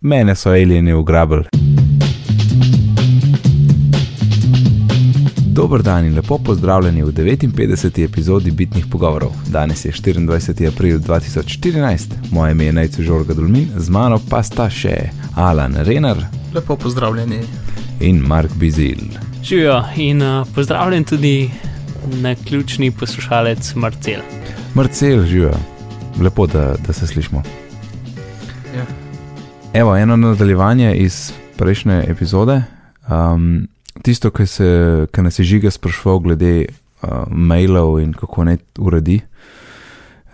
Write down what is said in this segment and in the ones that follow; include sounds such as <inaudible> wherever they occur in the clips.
mene so alieni ugrabili. Dober dan in lepo pozdravljeni v 59. epizodi Bitnih pogovorov. Danes je 24. april 2014, moje ime je Najcu Žorga Dulmin, z mano pa sta še Alan Renar Lepo pozdravljeni. in Mark Bizil. Živijo in uh, pozdravljen tudi na ključni poslušalec Marcel. Marcel živijo, lepo, da, da se slišmo. Evo, eno nadaljevanje iz prejšnje epizode. Um, tisto, kar, se, kar nas je žiga sprašval glede uh, mailov in kako naj uredi.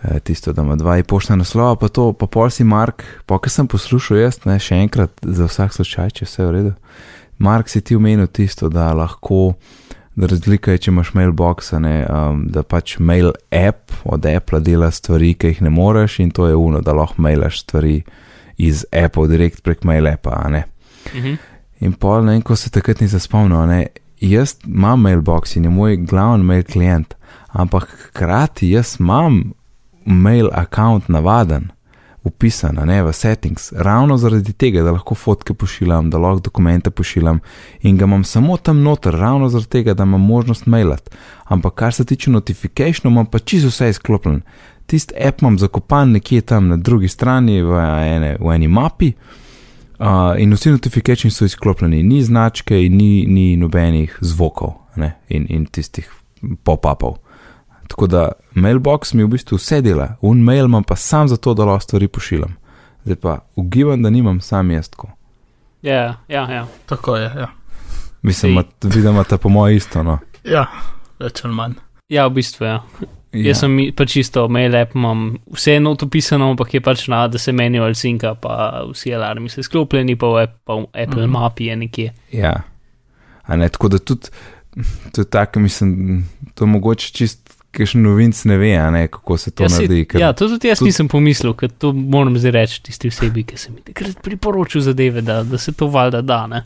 Eh, Tisto, da ima dva e-poštna naslova, pa to, pa pol si Mark, pa kar sem poslušal jaz, ne, še enkrat za vsak slučaj, če vse je v redu. Mark si ti omenil tisto, da lahko, da razlika je, če imaš mailbox, ne, um, da pač mail app od Apple dela stvari, ki jih ne moreš, in to je uno, da lahko mailaš stvari iz Apple direkt prek mail appa, a ne. Mhm. In pol, ne vem, ko se takrat nisem spomnil, ne, jaz imam mailbox in je moj glavni mail klient, ampak hkrati jaz imam mail account navaden, upisan, ne v settings, ravno zaradi tega, da lahko fotke pošiljam, da lahko dokumente pošiljam in ga imam samo tam noter, ravno zaradi tega, da imam možnost mailati. Ampak kar se tiče notifikationov, imam pa čisto vse izklopljen. Tisti app imam zakopan nekje tam na drugi strani v, ene, v eni mapi. Uh, in vsi notifikacijski so izklopljeni, ni značke, in ni, ni nobenih zvokov ne, in, in tistih pop-upov. Tako da mailbox mi v bistvu vse dela, un mail imam pa sam zato, da lahko stvari pošiljam. Zdaj pa ugibam, da nimam sam jaz tako. Ja, ja, ja. Tako je, ja. Mislim, da ta po moje isto. No. Ja, več ali manj. ja, v bistvu ja. ja. Ja, Jaz sem pač čisto mail app, imam vse not opisano, ampak je pač na, da se manual sinka, pa vsi alarmi so sklopljeni, pa v App- pa v Apple mm. mapi je nekje. ja. A ne, tako da tudi, to je tako, mislim, to mogoče čist, kakšen novinc ne ve, ne, kako se to Ja, naredi. ker- Ja, to tudi jaz tudi- nisem pomislil, ker to moram zdaj reči tisti osebi, ki sem mi takrat priporočil zadeve, da, da se to valjda da. Ne?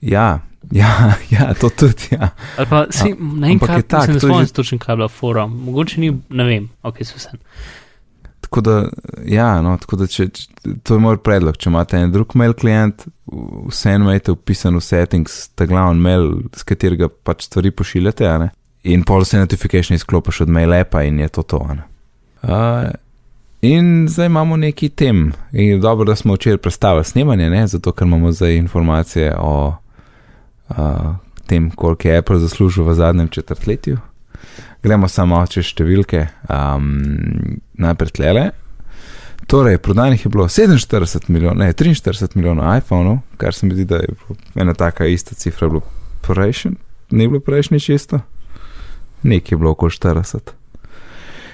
Ja, ja, <laughs> ja, to tudi, ja. Ali pa si, ne vem, ampak kaj je tak, se ne spomnim že- točno, kaj je bila forum. Mogoče ni, ne vem, ok, so vse. Tako da, ja, no, tako da če, če, to je moj predlog. Če imate en drug mail klient, vseeno imate upisan v settings, ta glavni mail, s katerega pač stvari pošiljate. In pol se notification izklopiš od mail appa in je to to. Uh, in zdaj imamo neki tem. In dobro, da smo včeraj predstavili snemanje, ne, zato ker imamo zdaj informacije o uh, tem, koliko je Apple zaslužil v zadnjem četrtletju. Gremo samo čez številke, um, najprej tlele. Torej, prodanih je bilo 47 milijonov, ne 43 milijonov iPhonov, kar se mi zdi, da je ena taka ista cifra, bilo prejšnji, ni bilo prejšnji čisto, nekaj je bilo okoli 40.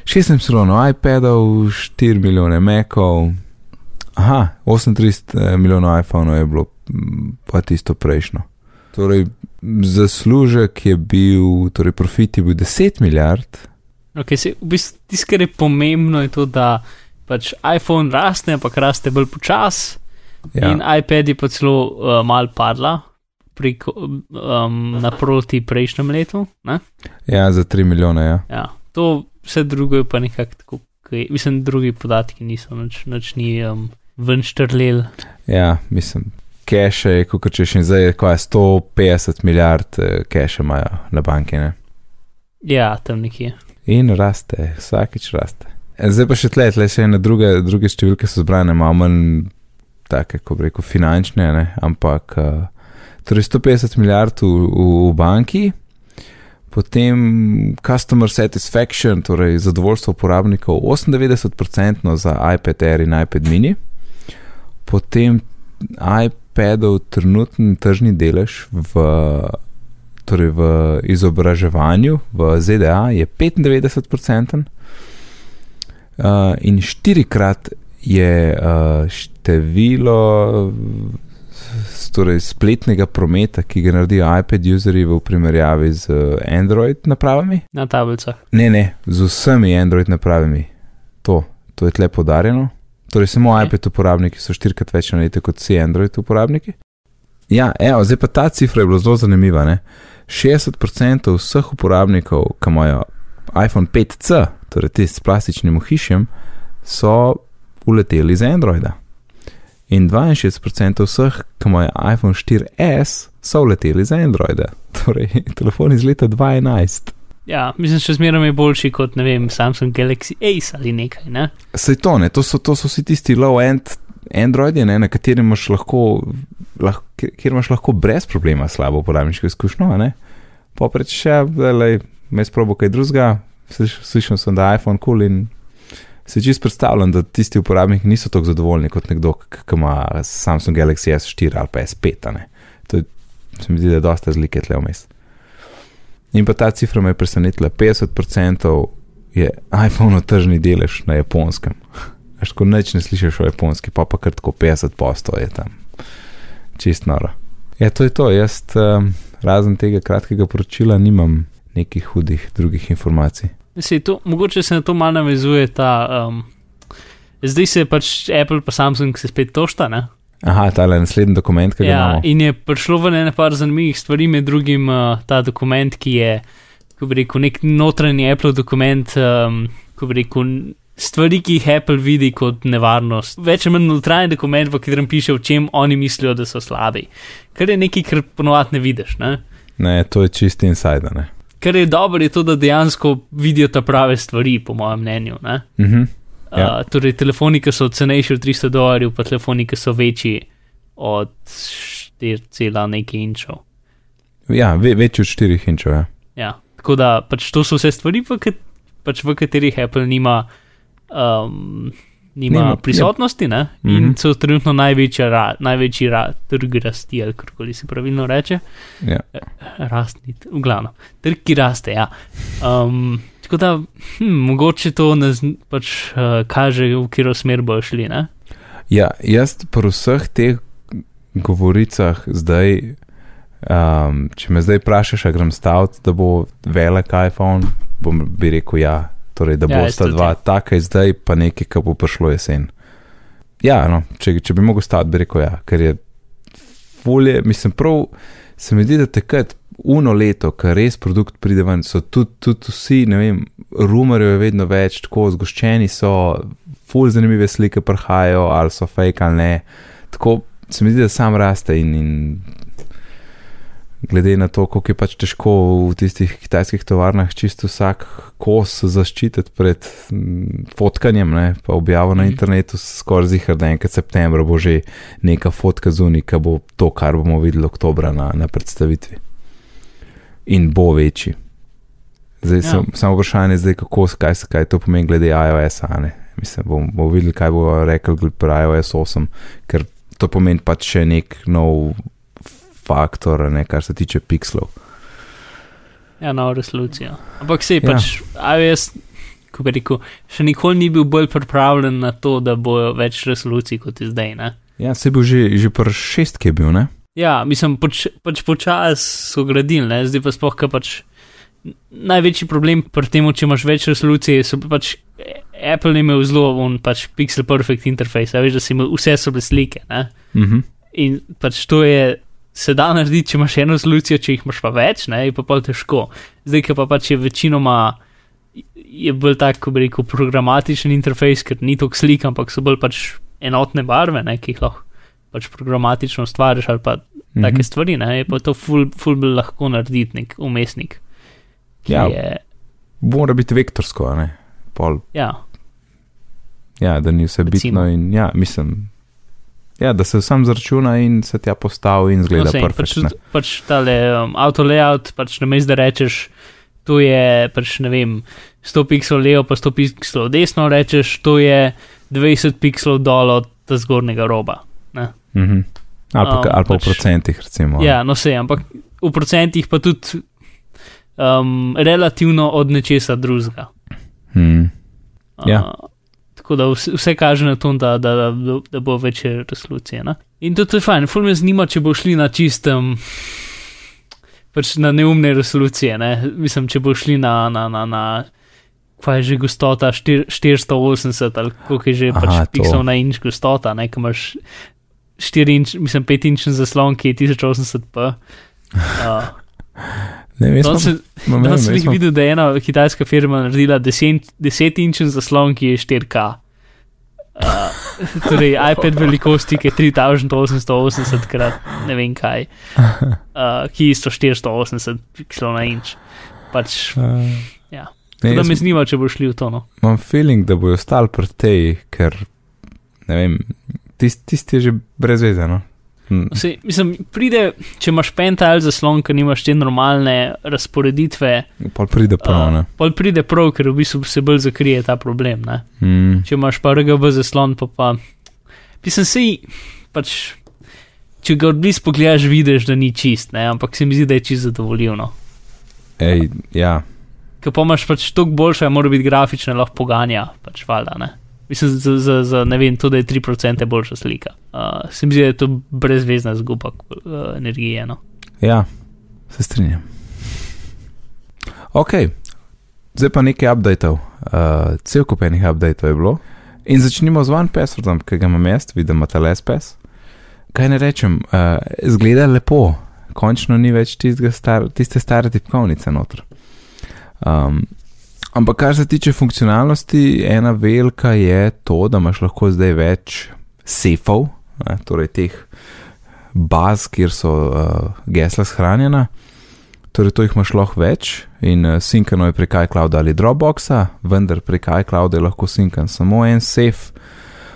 16 milijonov iPadov, 4 milijone Macov, aha, 38 milijonov iPhonov je bilo pa tisto prejšnjo. Torej, zaslužek je bil, torej profit je bil 10 milijard, Okay, se, v bistvu, tisto, kar je pomembno, je to, da pač iPhone raste, ampak raste bolj počasi. Ja. In iPad je pa celo uh, mal padla preko, um, naproti prejšnjem letu. Ne? ja, za 3 milijone, ja. Ja, to vse drugo je pa nekako tako, kaj, mislim, drugi podatki niso, noč, noč ni um, ven štrlel. Ja, mislim, keše je, kot češ in zdaj je kaj 150 milijard eh, keše imajo na banki, ne. Ja, tam nekje. In raste, vsakič raste. E, Zdaj pa še tle, tle še ene druge, druge številke so zbrane, malo manj take, kot bi rekel, finančne, ne, ampak uh, torej 150 milijard v, v, v banki, potem customer satisfaction, torej zadovoljstvo uporabnikov 98% za iPad Air in iPad mini, potem iPadov trenutni tržni delež v torej v izobraževanju v ZDA je 95%, uh, in štirikrat je uh, število torej spletnega prometa, ki ga naredijo iPad userji v primerjavi z uh, Android napravami. Na tablicah. Ne, ne, z vsemi Android napravami. To, to je tle podarjeno. Torej, samo Ok. iPad uporabniki so štirikrat več narediti kot vsi Android uporabniki. Ja, evo, zdaj pa ta cifra je bila zelo zanimiva. Ne? 60% vseh uporabnikov, ki imajo iPhone 5C, torej tisti s plastičnim ohišjem, so uleteli iz Androida. In 62% vseh, ki imajo iPhone 4S, so uleteli za Androida, <laughs> torej telefon iz leta 2011. Ja, mislim, še zmeraj je boljši kot, ne vem, Samsung Galaxy Ace ali nekaj, ne? Sej to, ne, to so, to so vsi tisti low-end Androidi, ne, na katerem imaš lahko, lahko, kjer imaš lahko brez problema slabo uporabniško izkušnjo, ne. Popreč še, da me sprobo kaj drugega, sliš, slišal sem, da je iPhone kul cool in se čist predstavljam, da tisti uporabniki niso tako zadovoljni kot nekdo, ki ima Samsung Galaxy S4 ali pa S5, a ne. To je, se mi zdi, da je dosta razlike tle vmes. In pa ta cifra me je presenetila, 50% je iPhone tržni delež na japonskem. Až ko neč ne slišiš o japonski, pa pa kar tako 50% je tam. Čist noro. Ja, to je to. Jaz um, razen tega kratkega poročila nimam nekih hudih drugih informacij. Sej, to, mogoče se na to malo navezuje ta. Um, zdaj se pač Apple pa Samsung se spet tošta, ne? Aha, ta je naslednji dokument, ki ga Ja, imamo. in je prišlo v ene par zanimivih stvari, med drugim uh, ta dokument, ki je, ko bi rekel, nek notranji Apple dokument, um, ko bi rekel, stvari, ki jih Apple vidi kot nevarnost. Več ali manj notranji dokument, v katerem piše, v čem oni mislijo, da so slabi. Kar je nekaj, kar ponovadi ne vidiš. Ne? Ne, to je čisti insider. Ne? Kar je dobro, je to, da dejansko vidijo ta prave stvari, po mojem mnenju. Ne? Mhm. Uh, Ja. torej, telefoni, ki so cenejši od 300 dolarjev, pa telefoni, ki so večji od 4, nekaj inčov. Ja, ve, večji od 4 inčov. Ja. Ja. Tako da pač to so vse stvari, v, kat, pač v katerih Apple nima, um, nima, Nima, nima prisotnosti, ne? in Mhm. so trenutno največja ra, največji ra, trg rasti, ali kako se pravilno reče. Ja. Rastni, v glavnem, trg, ki raste. Ja. Um, tako da, hm, mogoče to zn- pač uh, kaže, v katero smer bojo šli. Ne? ja, jaz pri vseh teh govoricah zdaj, um, če me zdaj vprašaš, a grem staviti, da bo velik iPhone, bom bi rekel ja. Torej, da Ja, bo jaz sta tudi, dva taka zdaj, pa nekaj, ki bo prišlo jesen. Ja, no, če, če bi mogel staviti, bi rekel ja, ker je folje, mislim, prav se mi zdi, da takrat uno leto, ker res produkt pride ven, so tudi, tudi vsi, ne vem, rumorjev je vedno več, tako zgoščeni so, ful zanimive slike prihajajo, ali so fake ali ne. Tako se mi zdi, da sam raste in, in glede na to, koliko je pač težko v tistih kitajskih tovarnah čisto vsak kos zaščititi pred fotkanjem, ne, pa objavo na Mhm. internetu, skoraj zihar, da enkrat septembra bo že neka fotka zunika, bo to, kar bomo videli oktobra na, na predstavitvi. In bo večji. Zdaj, Ja. sam, samo vprašanje je zdaj, kako, kaj, se- kaj to pomeni glede iOS-a. Mislim, bomo bom videli, kaj bo rekel pri iOS 8, ker to pomeni pač še nek nov faktor, a ne, kar se tiče pixelov. Ja, novo resolucijo. Ampak se je Ja. pač iOS, ko bi rekel, še nikoli ni bil bolj pripravljen na to, da bo več resolucij kot je zdaj. Ne? Ja, se bo že, že pri šestki bil, ne? Ja, mislim, poč, pač počasi so gradili, ne? zdaj pa sploh, ker pač največji problem pri tem, če imaš več resolucije, so pač Apple je imel zelo on pač pixel perfect interface, a veš, da si imel vse so bile slike. Ne? Mhm. In pač to je. Se da narediti, če imaš eno resolucijo, če jih imaš pa več, ne, je pa pol težko. Zdaj, ki pa pač je večinoma, je bolj tak, ko bi rekel, programatičen interfejs, ker ni toliko slik, ampak so bolj pač enotne barve, ne, ki jih lahko pač programatično ustvariš ali pa Mhm. take stvari, ne, je pa to ful, ful bolj lahko narediti nek umestnik. Ja. Je, Mora biti vektorsko, ne? Pol, ja, ja, da ni vse Recimo. bitno in ja, mislim. Ja, da se sam zračuna in se tja postavi in zgleda no, sej, pač, perfektno. tudi- pač tale um, auto layout, pač na mestu, da rečeš, to je pač ne vem, 100 pixelov levo, pa 100 pixelov desno, rečeš, to je 20 pixelov dol od zgornjega roba. Mhm. Ali pa, Um, ali pa v pač- procentih, recimo. Ja, no se, ampak v procentih pa tudi um, relativno od nečesa drugega. Hmm. Ja. Uh, tako da vse, vse kaže na to, da, da, da, da bo večje resolucije. Ne? In to, to je fajn, ful me zanima, če bo šli na čistem. Pač na neumne resolucije, ne? mislim, če bo šli na, na, na, na kaj je že gostota, štir, 480 ali koliko je že Aha, pač pixel na inč gostota, ne, ki imaš 4 inč, mislim, 5 inčen zaslon, ki je 1080p. Uh, <laughs> Danes sem- danes vem, sem jih videl, da je ena kitajska firma naredila 10 inčen zaslon, ki je 4K. Uh, <laughs> torej iPad velikosti, ki je 3880 krat ne vem kaj, <laughs> uh, ki je isto 480 pixelov na inč. Pač, ja. Ne, Da me zanima, če bo šli v to. No. imam feeling, da bojo ostali pri tej, ker ne vem, tisti tist je že brez veze. No? Hm, Sej, mislim, pride, če imaš pental zaslon, ker nimaš te normalne razporeditve, Pol pride prav, ne. pol pride prav, ker v bistvu se bolj zakrije ta problem. Ne? Mm, Če imaš pa RGB zaslon, pa pa. Pisem si, pač, če ga odblizu pogledaš, vidiš, da ni čist, ne? ampak se mi zdi, da je čist zadovoljivno. ej, ja, Ker pa imaš pač toliko boljše, mora biti grafično, lahko poganja, pač valjda, ne. Mislim, za, za, za ne vem, da je 3% boljša slika. Uh, se mi zdi, da je to brezvezna zguba uh, energije. No. ja, se strinjam. Ok, zdaj pa nekaj updateov. Uh, cel kup enih updateov je bilo. In začnimo z One Passwordom, ki ga imam jaz, vidim, imate LSPS. Kaj ne rečem, uh, zgleda lepo, končno ni več star, tiste stare tipkovnice noter. Um, ampak kar se tiče funkcionalnosti, ena velika je to, da imaš lahko zdaj več sefov, ne, torej teh baz, kjer so uh, gesla shranjena. Torej, to jih imaš lahko več in uh, sinkano je prek iCloud ali Dropboxa, vendar prek iCloud je lahko sinkan samo en sef,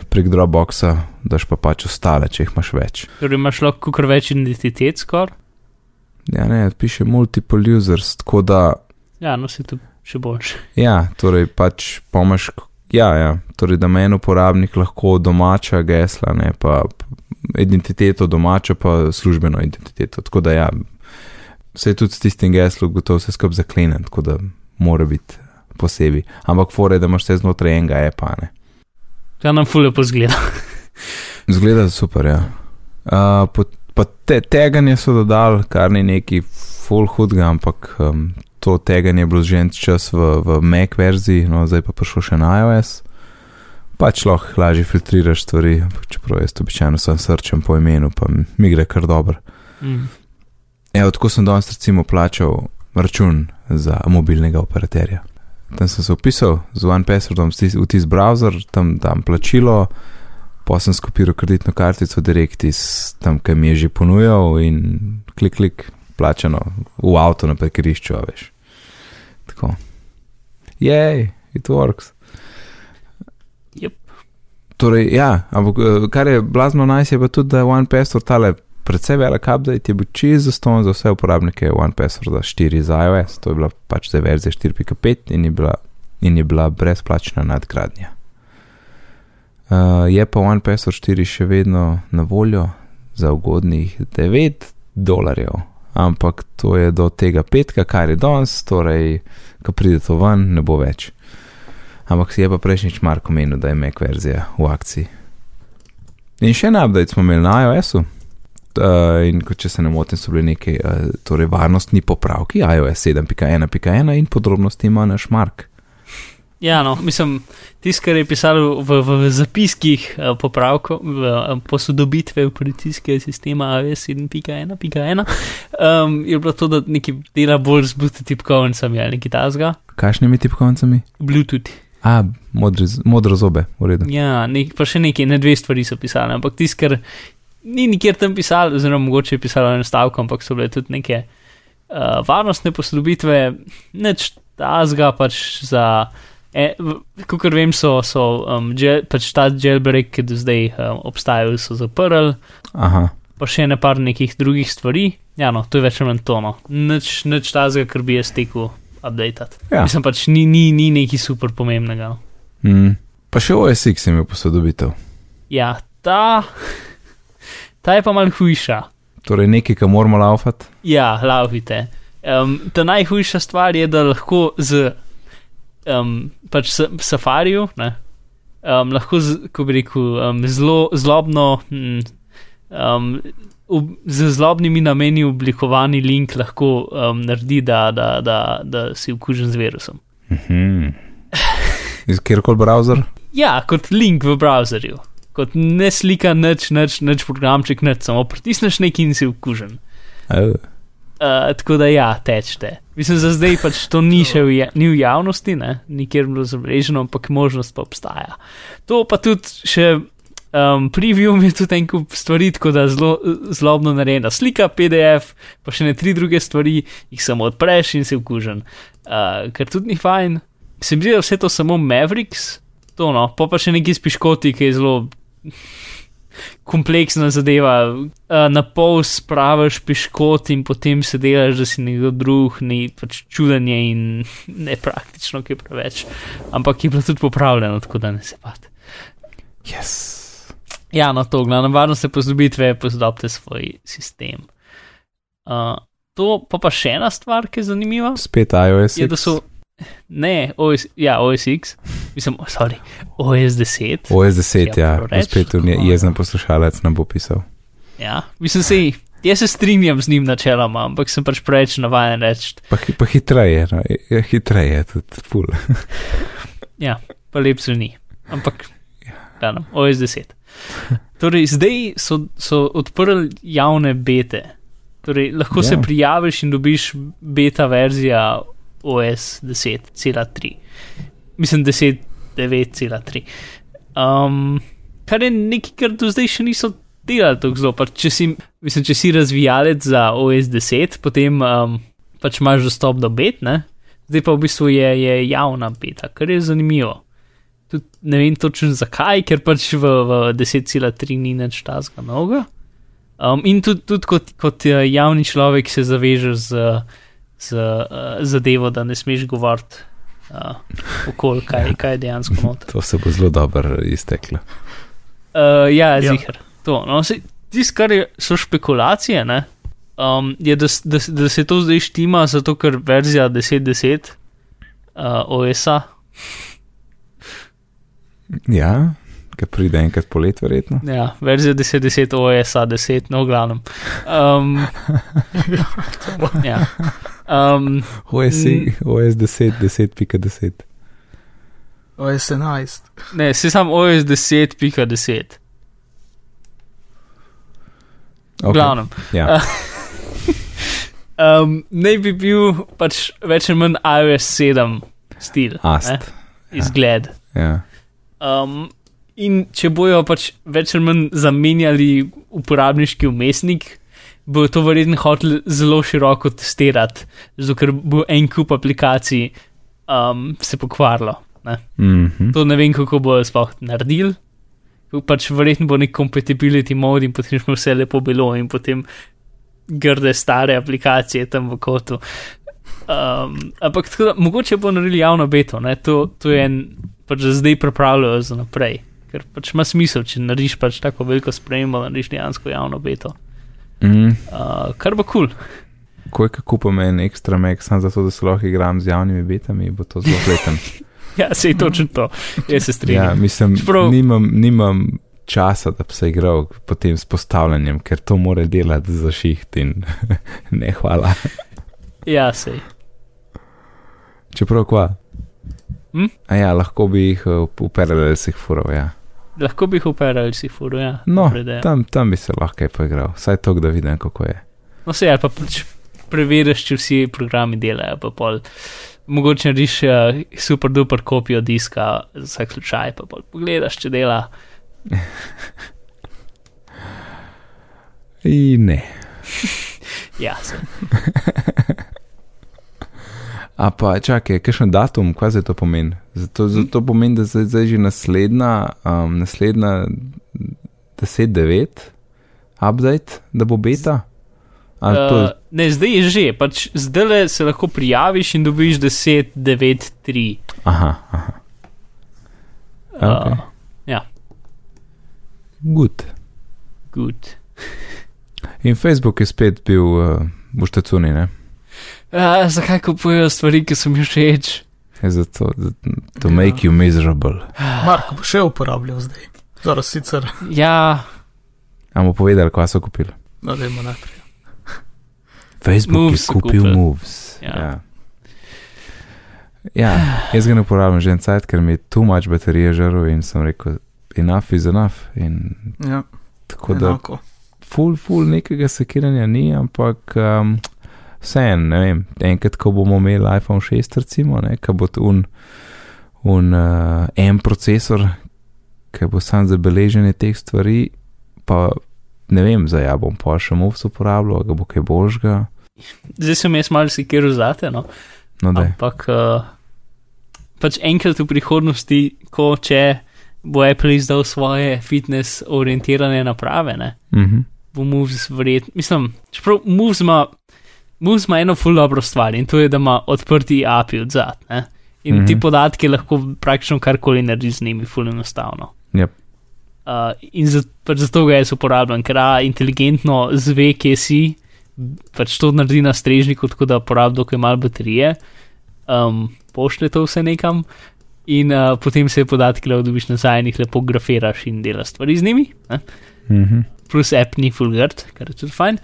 prek Dropboxa daš pa pač ostale, če jih imaš več. Torej imaš lahko kar več identitet skoraj. Ja, ne, piše multiple users, tako da Ja, no se tu še boljše. Ja, torej pač pomaš. Ja, ja, torej da me en uporabnik lahko domača gesla, ne pa identiteto domačo, pa službeno identiteto. Tako da ja, se je tudi s tistim geslom gotovo vse skupaj zaklenen, tako da mora biti posebej. Ampak fore, da imaš vse znotraj enega epa, ne. Ja, nam fule pozgleda. Zgleda super, ja. Uh, pa te, teganje so dodali, kar ni neki full hudga, ampak um, to teganje je bilo že en čas v, v Mac verziji, no zdaj pa prišlo še na iOS. Pač lahko lažje filtriraš stvari, čeprav jaz običajno sem srčen po imenu, pa mi gre kar dobro. Mm. Evo, tako sem danes recimo plačal račun za mobilnega operaterja. Tam sem se upisal z OnePasswordom v tis- v tisti browser, tam dam plačilo, pa sem skopiral kreditno kartico direkt iz tam, kaj mi je že ponujal in klik, klik, plačano v avto na parkirišču, veš. Tako. Jej, it works. Jep. Torej, ja, ampak eh, kar je blazno najs je pa tudi, da je OnePassword tale predvsej velik update, je bil čist zaston za vse uporabnike OnePassworda 4 za iOS, to je bila pač zdaj verzija 4.5 in je bila, in je bila brezplačna nadgradnja. Uh, je pa OnePassword 4 še vedno na voljo za ugodnih 9 dolarjev, ampak to je do tega petka, kar je danes, torej, ko pride to ven, ne bo več. Ampak si je pa prejšnjič Marko menil, da je Mac verzija v akciji. In še en update smo imeli na iOS-u. Uh, in ko če se ne motim, so bili neki uh, torej varnostni popravki, iOS 7.1.1 in podrobnosti ima naš Mark. Ja, no, mislim, tisto, kar je pisalo v, v, v zapiskih uh, popravkov, v, uh, posodobitve operacijskega sistema AWS 7.1.1, um, je bilo to, da neki dela bolj z Bluetooth tipkovnicami ali nekaj tasga. Kakšnimi tipkovnicami? Bluetooth. A, modri, z- modro zobe, v redu. Ja, nek, pa še nekaj, ne dve stvari so pisali, ampak tisto, kar ni nikjer tam pisalo, oziroma mogoče je pisalo en stavek, ampak so bile tudi neke uh, varnostne posodobitve, neč tasga pač za. E, Kot vem, so, so um, gel, pač ta jailbreak, ki do zdaj um, obstajajo, so zaprli, Aha, pa še ne par nekih drugih stvari. Ja, no, to je več ali manj tono. Nič, nič tazga, kar bi jaz tekel updatati. Ja. Mislim pač ni, ni, ni nekaj super pomembnega. No. mm. pa še OSX je imel posodobitev. Ja, ta, ta je pa mal hujša. Torej, nekaj, kar moramo laufati. Ja, lavite. Um, ta najhujša stvar je, da lahko z um, pač safariju, ne, um, lahko, z, ko bi rekel, um, zelo zlobno, hm, um, ob, z zlobnimi nameni oblikovani link lahko um, naredi, da, da, da, da si okužen z virusom. Mhm. Iz kjerkoli browser? Ja, kot link v browserju. Kot ne slika, nič, nič, nič programček, nič, samo pritisneš nekaj in si okužen. Uh, Uh, tako da ja, tečete. Mislim, za zdaj pač to ni še v, ja, ni v javnosti, ne? nikjer bilo zabeleženo, ampak možnost pa obstaja. To pa tudi še Um, preview je tudi en kup stvari, tako da zelo zlobno narejena slika, PDF, pa še ne tri druge stvari, jih samo odpreš in si vkužen. Uh, ker tudi ni fajn. Se mi zdi, da vse to samo Mavericks, to no, pa pa še neki spiškoti, ki je zelo kompleksna zadeva. Uh, na pol spraviš piškot in potem se delaš, da si nekdo drug, ni pač čudenje in <laughs> nepraktično, ki je preveč. Ampak je bilo tudi popravljeno, tako da ne se pat. Yes. Ja, no, to, glavno, varno se posodobitve, posodobite svoj sistem. Uh, to pa pa še ena stvar, ki je zanimiva. Spet iOS. Je, da so. Ne, OS, ja, OSX, mislim, sorry, OS 10. OS 10, ja, reč. spet tu jezen poslušalec nam bo pisal. Ja, mislim, se, jaz se strinjam z njim načeloma, ampak sem pač preveč navaden reči. Pa, pa hitreje, no, je hitreje, tudi ful. <laughs> Ja, pa lep se ni. Ampak, da, no, OS 10. Torej, zdaj so, so odprli javne bete. Torej, lahko ja. se Ja. prijaviš in dobiš beta verzija OS 10.3. Mislim, 10.9.3. Um, kar je nekaj, kar do zdaj še niso delali tako zelo. Pač, če, si, mislim, če si razvijalec za OS 10, potem um, pač imaš dostop do bet, ne? zdaj pa v bistvu je, je javna beta, kar je zanimivo. Tud, ne vem točno zakaj, ker pač v, v 10.3 ni nič tazga novega. Um, in tudi, tudi kot, kot eh, javni človek se zavežeš z, z uh, zadevo, da ne smeš govoriti uh, okoli, kaj, kaj je dejansko noter. To se bo zelo dobro izteklo. Uh, ja, Ja. zihar. To, no, Tisto, kar je, so špekulacije, ne, um, je, da, da, da se to zdaj štima, zato ker verzija 10.10 uh, OS-a, Ja, ki pride enkrat polet, verjetno. ja, verzija 10.10 OS-a 10, no, v glavnem. Um, <laughs> ja. Um, OS, Mm. OS 10, 10.10. OS 11. ne, se sam OS 10.10. V glavnem. Ja, <laughs> Um, naj bi bil pač več ali manj iOS 7 stil, ne, ast. izgled. Ja. Um, in če bojo pač več ali manj zamenjali uporabniški umestnik, bo to verjetno hotel zelo široko testirati, zato ker bo en kup aplikacij um, se pokvarilo. Ne. Mhm. To ne vem, kako bojo sploh naredili. Pač verjetno bo nek compatibility mode in potem smo vse lepo bilo in potem grde stare aplikacije tam v kotu. Um, ampak tako da, mogoče bo naredili javno beto, ne? to, to je en, pač zdaj pripravljajo za naprej. Ker pač ima smisel, če narediš pač tako veliko spremembo, narediš dejansko javno beto. Mm. Uh, kar bo kul. Cool. Ko je kako pomen ekstra mek, samo zato, da se lahko igram z javnimi betami, bo to zelo pleten. <laughs> Ja, se je točno to. Jaz se ja, strinjam. mislim, Čeprav- nimam, nimam časa, da bi se igral potem s postavljanjem, ker to mora delati za šiht in <laughs> ne hvala. Ja, sej. Čeprav kva. Hm? A ja, lahko bi jih uh, uperali, da si jih furov. Ja. Lahko bi jih operali, si furu, ja. No, ideja. tam, tam bi se lahko poigral, vsaj to, da vidim, kako je. No, se ali pa pač preveriš, če vsi programi delajo, pa pol. Mogoče narediš uh, super duper kopijo diska za vsak slučaj, pa pol pogledaš, če dela. <laughs> In ne. <laughs> Ja, se. <laughs> A pa čakaj, kakšen datum, kaj za to pomeni? Zato, zato pomeni, da zdaj, zdaj že naslednja, um, naslednja 10.9 update, da bo beta. A, to, Uh, ne, zdaj je že, pač zdaj se lahko prijaviš in dobiš 10, 9, 3. aha, aha. Okay. Uh, ja, Good. good. In Facebook je spet bil uh, v štacuni, ne? Uh, zakaj kupujejo stvari, ki so mi všeč? Zato, za- to make you miserable. Marko bo še uporabljal zdaj. Zaraz sicer, Ja, Amo povedali, kaj so kupili. no, dajmo naprej. Facebook Moves je kupil. Moves. Ja. Ja. ja, jaz ga ne uporabljam že en cajt, ker mi je tu mač baterije žaril in sem rekel, enough is enough. In Ja, tako da enako. full, full nekega sekiranja ni, ampak um, vseeno, ne vem, enkrat, ko bomo imeli iPhone 6, recimo, ne, ko bo tu un, un uh, en procesor, ker bo sam zabeleženje teh stvari, pa ne vem, za ja bom pa še movs uporabljal, ga bo kaj božga. Zdaj sem jaz malo sikiral zate, no. No, da. Ampak uh, pač enkrat v prihodnosti, ko če bo Apple izdal svoje fitness orientirane naprave, ne, Mhm. bo Moves verjetno, mislim, čeprav Moves ima, Moves ima eno ful dobro stvar in to je, da ima odprti API od zad, ne. In mm -hmm. ti Mhm. podatki lahko praktično karkoli narediš z njimi, ful enostavno. Yep. Uh, in za, pač zato ga jaz uporabljam, ker a, inteligentno zve, kje si, pač to naredi na strežniku, tako da porabi dokaj malo baterije, um, pošlje to vse nekam in uh, potem se podatki lahko dobiš nazaj in jih lepo grafiraš in delaš stvari z njimi. Ne? Mhm. Plus app ni fulgard, kar je tudi fajn.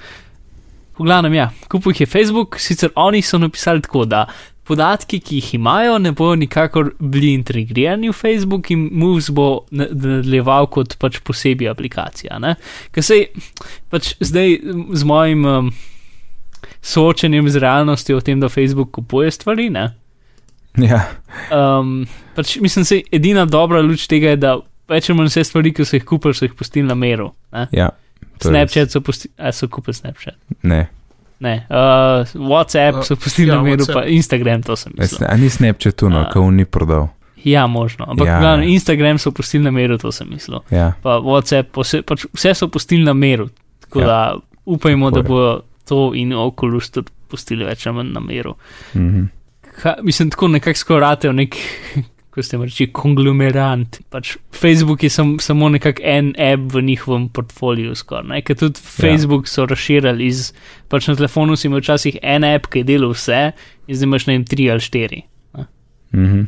V glavnem, ja, kupil jih je Facebook, sicer oni so napisali tako, da podatki, ki jih imajo, ne bodo nikakor bili integrirani v Facebook in Moves bo na- nadaljeval kot pač posebej aplikacija. Ker se pač zdaj z mojim um, soočenjem z realnostjo o tem, da Facebook kupuje stvari, ne. Ja, Um, pač mislim, da edina dobra luč tega je, da več ali manj vse stvari, ki so jih kupili, so jih pustili na meru. Ne? ja. Snapchat so pustili, a so kupili Snapchat. Ne, Ne, uh, WhatsApp Uh, so pustili ja, na miru, WhatsApp. pa Instagram, to sem mislil. sne- a ni Snapchat tu, no, A. ko on ni prodal. Ja, možno. Ampak Ja. ja. Instagram so pustili na miru, to sem mislil. Ja, Pa WhatsApp, pose, pač vse so pustili na miru. Tako Ja. ja. da upajmo, Tako da bodo to in Oculus tudi pustili več ali manj na miru. mhm. Ha, mislim, tako nekako skorate v nek, ko ste reči, konglomerant. Pač Facebook je sam, samo nekak en app v njihovem portfoliju skoraj. Ker tudi Facebook so razširili iz, pač na telefonu si imel včasih en app, ki je delal vse, in zdaj imaš na njem tri ali štiri. Mhm.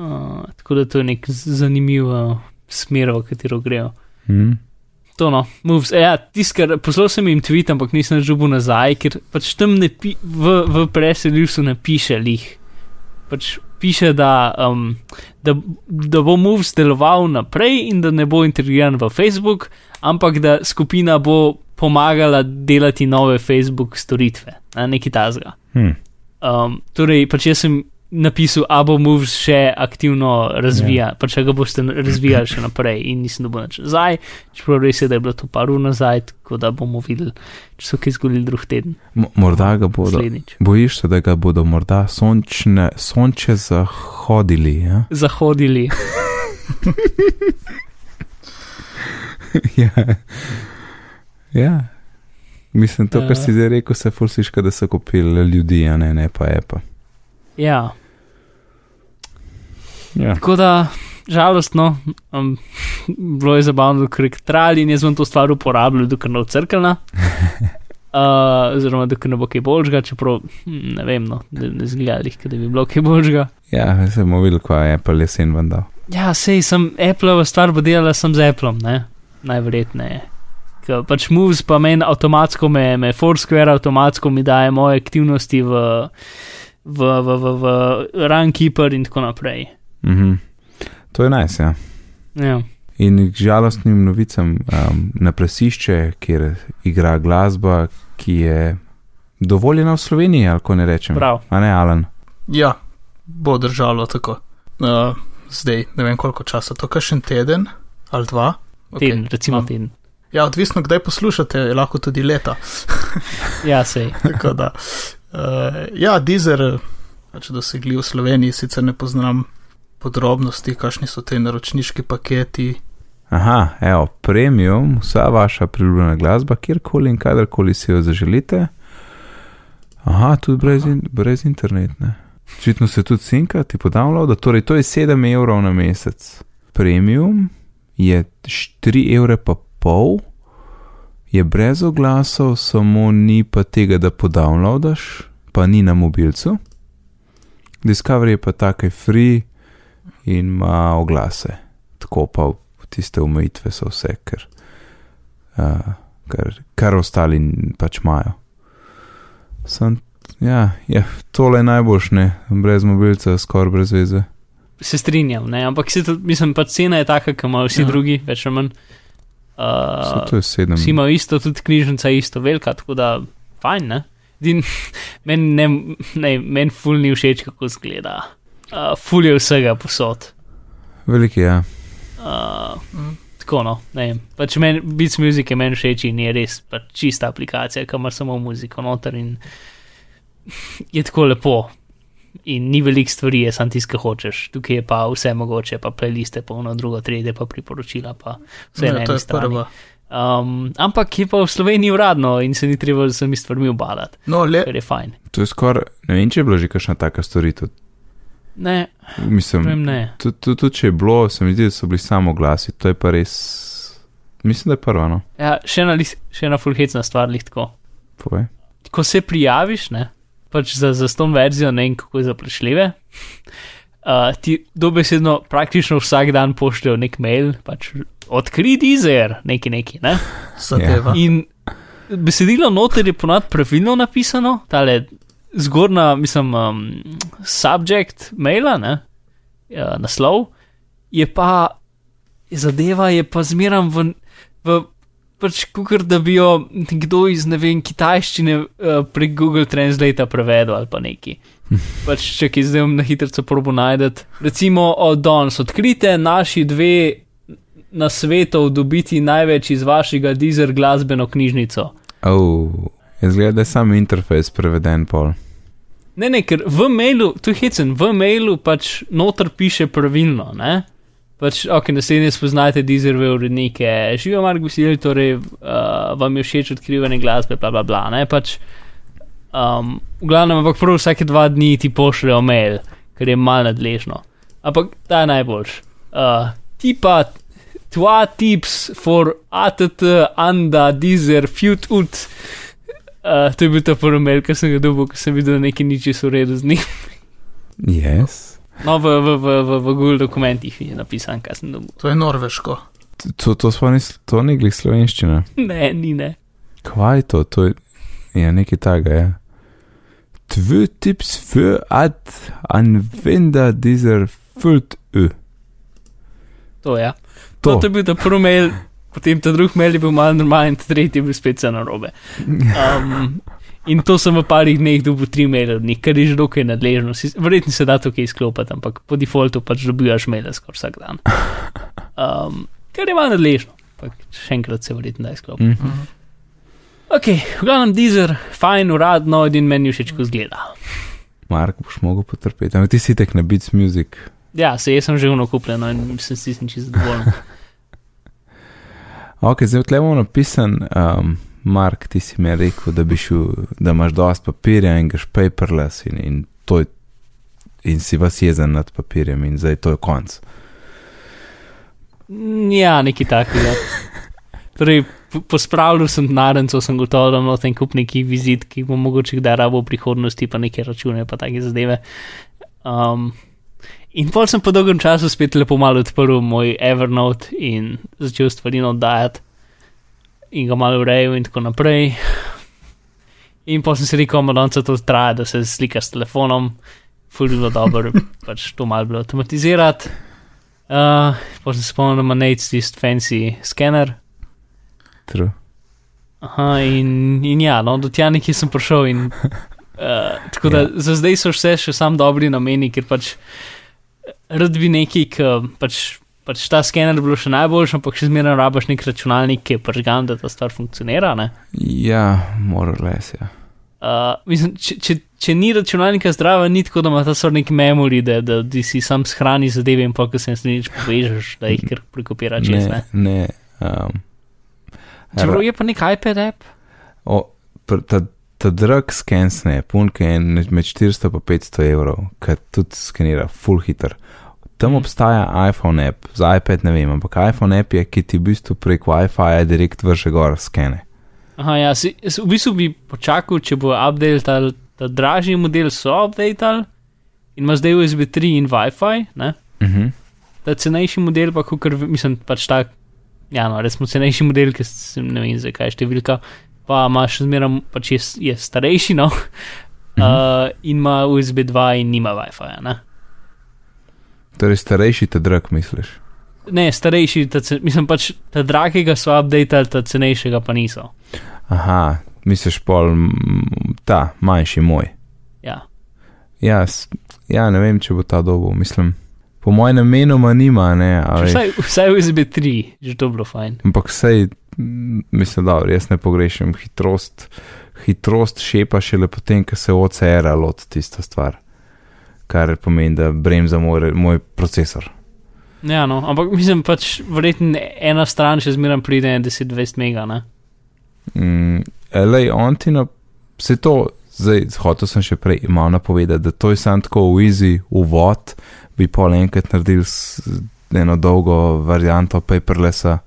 Uh, tako da to je nek zanimiv uh, smer, v katero grejo. Mhm. To no, moves. Ja, tisk, kar poslal sem jim tweet, ampak nisem žubu nazaj, ker pač tam ne pi, v, v preseljusu ne piše lih. Pač piše, da, um, da, da bo moves deloval naprej in da ne bo integriran v Facebook, ampak da skupina bo pomagala delati nove Facebook storitve, a nekaj tazga. Hm. Um, torej, pač jaz sem napisal, a bo Moves še aktivno razvija, yeah. pač če ga boste razvijali še naprej in nisem dobil nič nazaj, čeprav res je, da je bilo to par ur nazaj, tako da bomo videli, če so kaj zgodili drug teden. Mo- Morda ga bodo. Naslednjič. Bojiš se, da ga bodo morda sončne, sonče zahodili. Ja? <laughs> Zahodili. ja. ja. Mislim, to, kar Ja. si zdaj rekel, se fursiška, da so kupili ljudi, a ne, ne pa je pa. Ja, Ja. tako da, žalostno, um, bilo je zabavno, ker je trajalo in jaz bom to stvar uporabljal, dokler ne bo crkljena. <laughs> Uh, oziroma, dokler ne bo kaj boljšega, čeprav hm, ne vem, no, ne, ne zgleda, jih, da bi bilo kaj boljšega. Ja, se bomo videli, ko je Apple jesen vendal. Ja, sej sem Apple stvar bo delala sem z Apple, ne? najverjetneje. Ker pač Moves pa meni avtomatsko, me, me Foursquare avtomatsko mi daje moje aktivnosti v, v, v, v, v Runkeeper in tako naprej. Mhm. To je najs, nice, ja. Ja, In k žalostnim novicam um, na plesišče, kjer igra glasba, ki je dovoljena v Sloveniji, ali ko ne rečem. prav. A ne, Alan. Ja, bo držalo tako. Uh, zdaj, ne vem koliko časa, to še en teden ali dva. Teden, recimo imam. teden. Ja, odvisno, kdaj poslušate, je lahko tudi leta. <laughs> Ja, sej. <laughs> Tako da, uh, ja, Deezer, pač dosegli v Sloveniji, sicer ne poznam podrobnosti, kakšni so te naročniški paketi. Aha, evo, premium, vsa vaša priljubljena glasba, kjerkoli in kadarkoli si jo zaželite. Aha, tudi brez, in, brez interneta. Očitno se tudi sinka, ti podavljal, torej to je 7 evrov na mesec. Premium je 4 evre pa pol, je brez oglasov, samo ni pa tega, da podavljadaš, pa ni na mobilcu. Discovery je pa takaj free in ima oglase. Tako pa tiste omejitve so vse, ker, uh, kar, kar ostali pač imajo. Sem, ja, ja, tole je najboljšne, brez mobilca, skoraj brez veze. Se strinjam, ne? ampak se tudi, mislim, pa cena je taka, kot imajo vsi Ja. drugi, več ali manj. Uh, to je sedem. Vsi imajo isto, tudi knjižnica je isto velika, tako da fajn, ne? Din, <laughs> meni ne, ne, men ful ni všeč, kako zgleda. Uh, ful je vsega posod. Veliki, ja. Uh, tako no, ne vem. Pač meni, Beats Music je meni všeč in je res pač čista aplikacija, ima samo muziko noter in <laughs> je tako lepo. In ni veliko stvari, je samo tisto, kar hočeš. Tukaj je pa vse mogoče, pa playliste, pa ono drugo, tretje, pa priporočila, pa vse Ja, na to eni je strani. Um, ampak je pa v Sloveniji uradno in se ni treba z vsemi stvarmi obadati, No, le, kar je fajn. To je skoraj, ne vem, če je bila že kakšna taka storitev. Ne, Mislim, ne. tudi, če je bilo, se mi zdi, da so bili samo glasi, to je pa res. Mislim, da je prva, no. Ja, še ena, še ena fulhecna stvar, lih tako. Povej. Ko se prijaviš, ne, pač za, za ston verzijo, ne vem kako je zaprešljive, uh, ti dobesedno praktično vsak dan pošljajo nek mail, pač odkri dizer, neki neki, ne. zadeva. In besedilo noter je ponad pravilno napisano, tale zgornja, mislim, um, subject maila, ne, ja, naslov, je pa zadeva, je pa zmeram v, v pač kukar, da bi jo nekdo iz, ne vem, kitajščine uh, prek Google Translate prevedel ali pa neki. <laughs> Pač, če ki zdaj na hitro probo najdete. Recimo od danes odkrite naši dve na svetu dobiti največ iz vašega dizer glasbeno knjižnico. Oh, izgleda, da je sam interfejs preveden pol. Ne, ne, ker v mailu, tu hecen, v mailu pač noter piše pravilno, ne? Pač, ok, naslednje spoznajte dizerve urednike, živijo Mark Veselj, torej uh, vam je všeč odkrivanje glasbe, bla bla bla, ne, pač. Um, v glavnem, ampak prav vsake dva dni ti pošljejo mail, ker je mal nadležno. Ampak ta je najboljš. Uh, ti pa tva tips for ATT, anda, dizer, fut ut. Uh, to je bil ta prvi mail, ki sem ga dobil, ko sem videl, da nekaj ni čisto v redu z njim. Yes. No, v, v, v, v, v Google dokumentih je napisan, kaj sem dobil. To je norveško. To, to, sploh ni, to ni glih slovenščina. Ne, ni ne. Kaj je to? To je ja, nekaj takega, ja. Tvö tips für ad anwender dieser füllt ö. To je. Ja. To. To, to je bil ta prvi mail, potem ta drugi mail je bil malo normalen, ta tretji je bil spet na robe. Um, in to sem v parih dneh dobil tri maile od njih, kar je že dokaj nadležno. Verjetno se da to kaj izklopiti, ampak po defaultu pač dobivaš maile skoraj vsak dan. Um, kar je malo nadležno, ampak še enkrat se verjetno da izklopiti. Mhm. Mhm. Ok, v glavnem dizer, fajn, uradno, edin meni všeč, ko zgleda. Mark, boš mogel potrpeti. Ampak ti si tek na Beats Music. Ja, se jaz sem že vno kupljen no, in sem si čisto zadovoljen. <laughs> Ok, zdaj tle imamo napisan, um, Mark, ti si mi rekel, da, bi šel, da imaš dosti papirja in greš paperless in, in, to je, in si vas jezen nad papirjem in zdaj to je konc. Ja, nekaj takega. Torej, po- pospravljal sem narenco, sem gotov, da imam ten kup neki vizit, ki bom mogoče kdaj rabo v prihodnosti, pa neke račune, pa take zadeve. Um, in pol sem po dolgem času spet lepo malo odprl moj Evernote in začel stvari oddajati in ga malo urejal in tako naprej. In pa sem si rekel, da to traja, da se slika s telefonom, fulilo dobro, <laughs> pač to malo bilo avtomatizirati. Uh, pa sem se spomnil, da ima Nate tisti fancy skener. True. Aha, in, in ja, no, do tja nekje sem prišel. In, uh, tako da Ja. za zdaj so vse še sam dobri nameni, ker pač eh, rad bi neki, ki pač, pač ta skener bi bil še najboljši, ampak še zmeraj rabaš nek računalnik, ki je pržgan, da ta stvar funkcionira. Ne? Ja, more or less, ja. Uh, mislim, če, če, če ni računalnika zdrava, ni tako, da ima ta stvar nek memory, da, da, da si sam shrani zadeve in pa, ko se jih povežeš, da jih kar prekopira čez. Ne, Ne? ne. Um, Čeprav je pa nek iPad app. o, pr- ta, ta drag skensne, punke je med 400 in 500 evrov, ki tudi skenira full hitter. Tam Mhm. obstaja iPhone app, za iPad ne vem, ampak iPhone app je, ki ti v bistvu prek Wi-Fi direkt vrže gor skene. Aha, ja, si, v bistvu bi počakal, če bo update ta, ta dražji model, so update in ima zdaj USB 3 in Wi-Fi, ne? Uh -huh. ta cenejši model pa, kar mislim, pač ta, ja, no, resmo cenejši model, ki sem ne vem, zakaj je številka, pa ima še zmeraj, pač je, je starejši, no, Mhm. uh, in ima USB 2 in nima Wi-Fi, ne. Torej, starejši te drag, misliš? Ne, starejši, ta, mislim pač, ta dragega so update, ta cenejšega pa niso. Aha, misliš pol ta manjši moj. Ja. Ja, ja, ne vem, če bo ta dobil, mislim. po mojem namenoma nima, ne. Vsaj, vsaj USB 3, že to bilo fajn. Ampak sej, mislim, da jaz ne pogrešam hitrost. Hitrost šepa šele potem, ko se OCR loti tista stvar, kar pomeni, da bremza moj, moj procesor. Ja, no, ampak mislim pač, verjetno ena stran še zmeraj pride 10-20 mega, ne? Mm, Lej, on ti na vse to, zdaj hotel sem še prej malo napovedati, da to je sam tako v easy uvod, bi pol enkrat naredil s, eno dolgo varianto paperlessa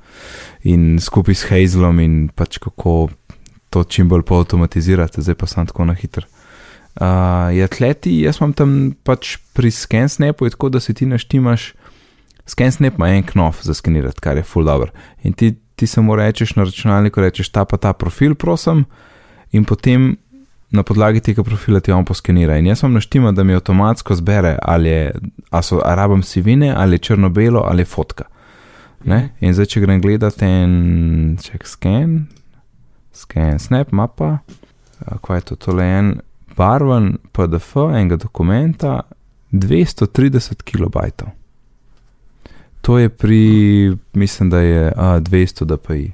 in skupaj s Hazelom in pač kako to čim bolj poautomatizirate, zdaj pa sem tako na hitro. Uh, je atleti, jaz imam tam pač pri ScanSnapu, tako da si ti naštimaš, ScanSnap ima en knof za skenirati, kar je full dobro. In ti, ti samo rečeš na računalniku, rečeš ta pa ta profil, prosim, in potem na podlagi tega profila ti on poskenira. In jaz vam naštima, da mi avtomatsko zbere, ali je, a so arabam sivine, ali je črno-belo, ali je fotka. Ne? In zdaj, če grem gledati en check scan, scan snap mapa, kaj je to, tole en barven PDF enega dokumenta, 230 kilobajtov. To je pri, mislim, da je a, 200 dpi.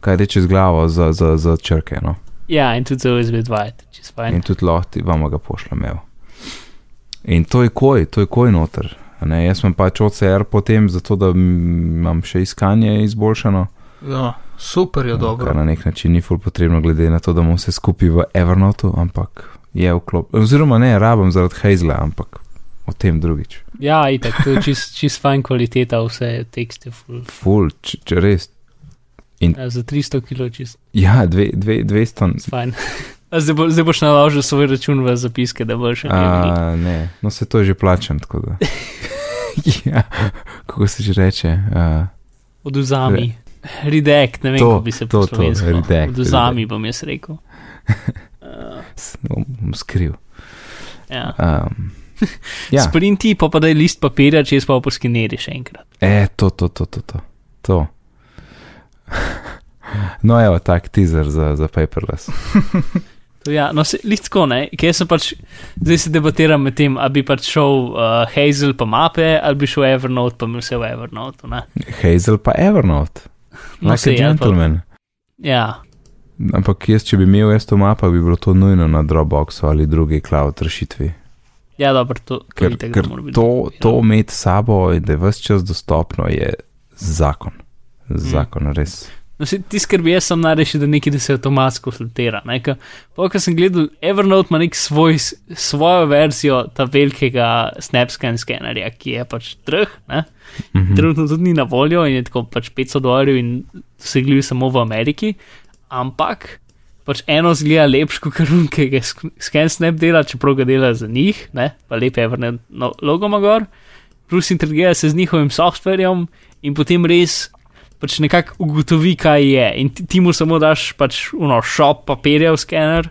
Kaj reče z glavo za, za, za črke, no. Ja, in tudi za USB 2, čez fajn. In tudi lahko vam ga pošljem. In to je koj, to je koj noter. Ne, jaz sem pač OCR potem, zato da imam še iskanje izboljšano, Ja, super je dobro. kar na nek način ni ful potrebno, glede na to, da imamo vse skupaj v Evernotu, ampak je vklop. Oziroma ne, rabim zaradi Hazla, ampak o tem drugič. Ja, itak, to je čist, čist fajn kvaliteta, vse tekste, full. Ful, če, če res. Ja, za 300 kilo čist Ja, dve, dve, 200. fajn. Zdaj, bo, zdaj boš naložil svoj račun v zapiske, da boš še nekaj. A, ne, no se to je že plačem, tako da. <laughs> <laughs> ja, kako se že reče. Uh, Oduzami. Redact, ne vem, To, kako bi se to, to, redact, Oduzami redact. bom jaz rekel. <laughs> Uh, bom skril. ja. Um, <laughs> Ja. Sprinti, pa pa da je list papirja, če pa poskeneri še enkrat. e, to, to, to, to. to. to. No, evo, tak teaser za, za paperless. To Ja, no, se, listko ne, ker sem pač, zdaj se debatiram med tem, ali bi pač šel uh, Hazel pa mape, ali bi šel Evernote pa bi vse v Evernote. Ne? Hazel pa Evernote, No, like sej, a ali pa- gentleman. Ja, Ampak jaz, če bi imel jaz to mapo, bi bilo to nujno na Dropboxu ali drugi cloud rešitvi. ja, dobro, to, Ker, ker biti to, dobro, to ja. imeti sabo in da je vse čas dostopno, je zakon. Mm. Zakon, res. No, ti skrbi, jaz sem najrešil, da nekaj, da se avtomatsko filtrira. Pokaj sem gledal, Evernote ima nek svoj, svojo verzijo ta velikega SnapScan skenerja, ki je pač trh, ne? Mhm. trenutno tudi ni na voljo in je tako pač 500 dolarjev in dosegljiv samo v Ameriki, ampak pač eno zgleda lepš kot karun, ki ga ScanSnap dela, čeprav ga dela za njih, ne? pa lepe Evernote no, logo ima gor, plus integrira se z njihovim softverjem in potem res pač nekako ugotovi, kaj je. In ti, ti mu samo daš pač uno shop papirja v skener.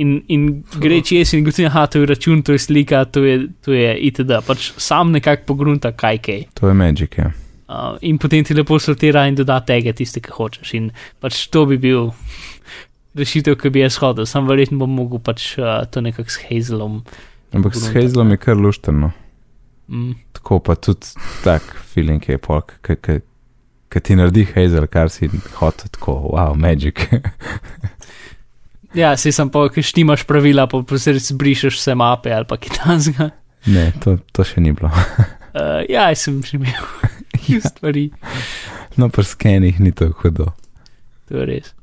In, in gre čez in gotovi, da to je račun, to je slika, to je, to je itd. Pač sam nekako pogrunta, kaj kaj. To je Magic, ja. Uh, in potem ti lepo sortira in doda tega, tiste, ki hočeš. In pač to bi bil <laughs> rešitev, ki bi jaz hodil. Sam verjetno bom mogel pač uh, to nekako s Hazelom. Ampak s Hazelom je kar luštrno. Mm. Tako pa tudi tak feeling je pol, ki ti naredi Hazel, kar si hotel, tako, wow, Magic. <laughs> Ja, se sem pa, ki štimaš pravila, pa posebej zbrišeš vse mape ali pa kitanska. ne, to, to še ni bilo. Uh, <laughs> ja, sem že imel <laughs> stvari, No, pri skenih ni tako hudo. to je res.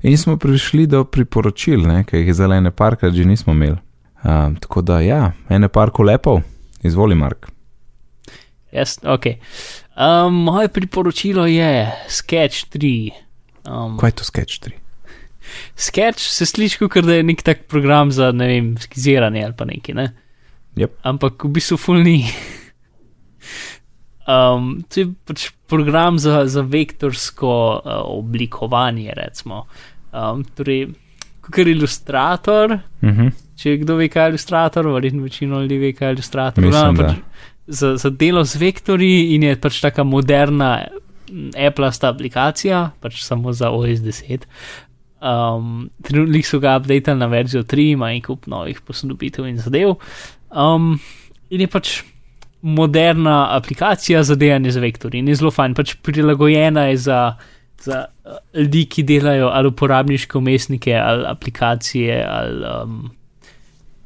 In smo prišli do priporočil, ne, ki jih zdaj ene parkrat že nismo imeli. Um, tako da, ja, ene parko lepov, izvoli, Mark. Jaz, ok. Um, moje priporočilo je Sketch 3. Um, Kaj je to sketch 3? Sketch se sliši, kot da je nek tak program za, ne vem, skiziranje ali pa neki, ne? Yep. Ampak v bistvu ful ni. Um, to je pač program za, za vektorsko uh, oblikovanje, recimo. Um, torej, kot je ilustrator, Uh -huh. če kdo ve, kaj je ilustrator, verjetno večino ljudi ve, kaj je ilustrator. Mislim, Glavno da. pač za, za delo z vektorji in je pač taka moderna Apple-sta aplikacija, pač samo za OS 10. Um, Trenutno so ga updated na verzijo 3, ima en kup novih posodobitev in zadev. Um, in je pač moderna aplikacija za delanje z vektorji in je zelo fajn, pač prilagojena je za, za uh, ljudi, ki delajo ali uporabniške umestnike, ali aplikacije, ali um,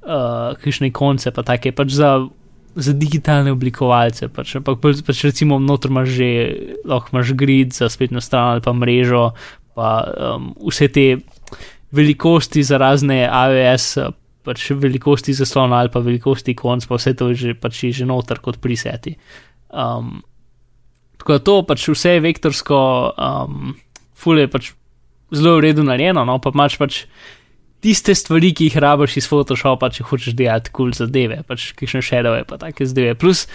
uh, kakšne konce, pa take pač za. Za digitalne oblikovalce, pač, ampak pač recimo noter imaš že, lahko imaš grid za spletno stran ali pa mrežo, pa um, vse te velikosti za razne AWS pač velikosti zaslona ali pa velikosti konc, pa vse to je že, pač je že noter kot priseti. Um, tako da to pač vse je vektorsko, um, ful je pač zelo v redu narejeno, no pa imaš pač tiste stvari, ki jih rabiš iz Photoshopa, če hočeš delati kul cool zadeve, pač kakšne shadowe pa take zadeve. Plus,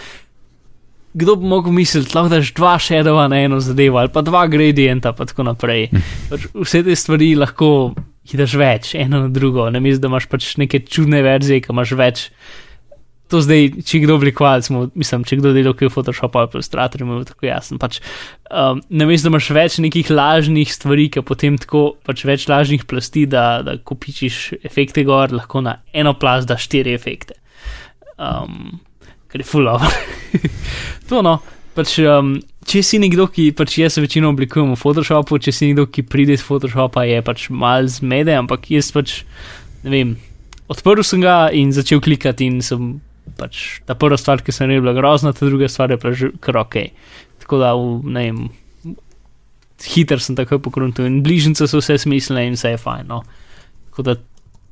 kdo bi mogel misliti, lahko daš dva shadowa na eno zadevo ali pa dva gradienta pa tako naprej. Pač vse te stvari lahko jih daš več, eno na drugo, ne misliš, da imaš pač neke čudne verzije, ki imaš več. To zdaj, če kdo oblikovalec, mislim, če kdo dela v Photoshopu ali Illustratorju, je tako jasno. Pač, um, ne misliš, da imaš več nekih lažnih stvari, ki potem tako, pač več lažnih plasti, da, da kopičiš efekte gor, lahko na eno plast daš štiri efekte. Um, kar je of. <laughs> to no, pač. Um, če si nekdo, ki pač jaz večino oblikujem v Photoshopu, če si nekdo, ki pride iz Photoshopa, je pač mal zmede, ampak jaz pač ne vem. Odprl sem ga in začel klikati, in sem pač ta prva stvar, ki sem naredil, bila grozna, ta druga stvar je pač kar ok. Tako da, ne vem, hiter sem takoj pokrunil in bližnjice so vse smiselne in vse je fajn. No. Tako da,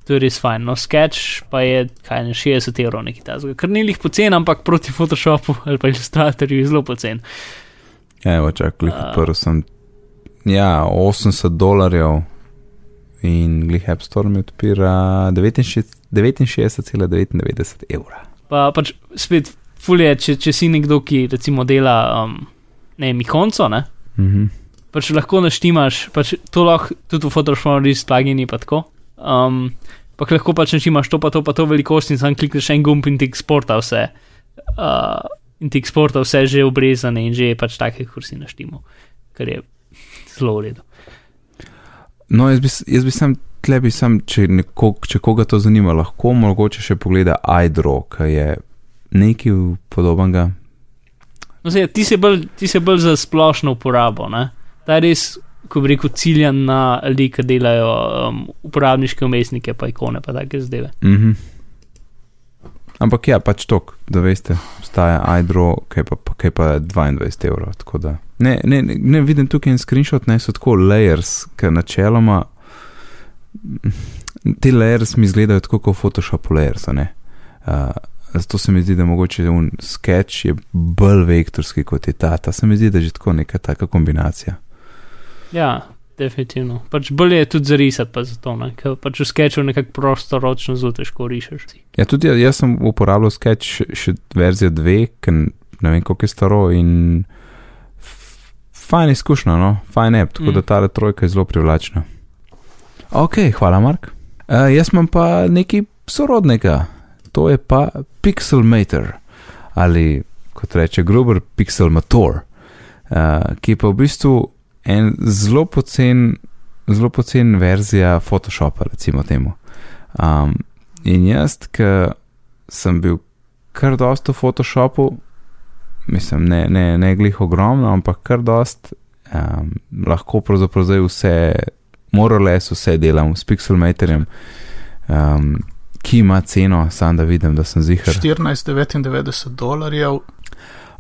to je res fajn. No, sketch pa je, kaj ne, 60 evrov neki ta zgolj. Kar ni jih pocen, ampak proti Photoshopu ali pa Illustratorju je zelo pocen. Evo, čakaj, prvi sem. Ja, 80 dolarjev in glih App Store mi odpira 69,99 evra. Pa pač spet, fulje, če, če si nekdo, ki recimo dela, um, ne vem, konco, ne. Mm -hmm. Pač lahko naštimaš, pač to lahko tudi v Photoshopu res plugini pa tako. Um, pa lahko pač naštimaš to pa to pa to velikost in sam klikneš en gumb in ti eksporta vse. Uh, in ti eksporta vse že obrezane in že je pač take kursi naštimo, kar je zelo v redu. No, jaz bi, jaz bi sem tlebi, sem, če, neko, če koga to zanima, lahko mogoče še pogleda iDro, ki je nekaj podobnega. No, se, ti si bolj, bolj za splošno uporabo, ne? Ta je res, ko bi rekel, ciljan na ljudi, ki delajo um, uporabniške umestnike, pa ikone, pa take zdaj. Mhm. Mm Ampak ja, pač tok, da veste, obstaja iDro, kaj pa, pa 22 evrov. Ne, ne, ne vidim tukaj en screenshot, ne so tako layers, ker načeloma te layers mi izgledajo tako kot Photoshop layers. Uh, zato se mi zdi, da mogoče un sketch je bolj vektorski kot je ta. Ta se mi zdi, da je že tako neka taka kombinacija. Ja, definitivno. Pač bolje je tudi zarisati, pa zato, ne? ker pač v sketchu nekako prosto ročno zelo težko rišeš. Ja, tudi jaz, jaz sem uporabljal sketch še verzijo 2, ker ne vem, koliko je staro in fajn izkušnja, no, fajn app, tako mm. da ta trojka je zelo privlačna. Ok, hvala, Mark. Uh, jaz imam pa nekaj sorodnega, to je pa Pixelmator ali kot reče Gruber Pixelmator, uh, ki pa v bistvu en zelo pocen, zelo pocen verzija Photoshopa, recimo temu. Um, in jaz, ki sem bil kar dosto v Photoshopu, mislim, ne, ne, ne glih ogromno, ampak kar dost, um, lahko pravzaprav zdaj vse, morales vse delam s Pixelmatorjem. Um, Ki ima ceno, samo da vidim, da sem zihar. 14,99 dolarjev.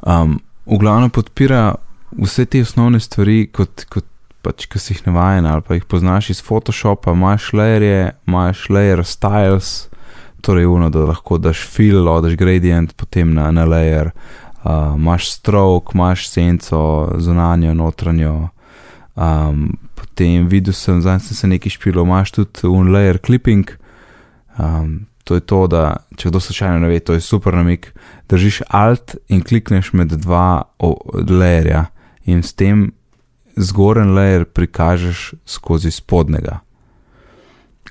Um, v glavnem podpira vse te osnovne stvari, kot, kot pač, ki si jih navajen ali pa jih poznaš iz Photoshopa, imaš layerje, imaš layer styles, torej uno, da lahko daš fill, daš gradient, potem na, na layer, uh, imaš stroke, imaš senco, zunanjo, notranjo. Um, potem videl sem, zdaj sem se nekaj špil, imaš tudi un layer clipping. Um, to je to, da če kdo slučajno ne ve, to je super namik. Držiš alt in klikneš med dva layerja in s tem zgoren layer prikažeš skozi spodnega.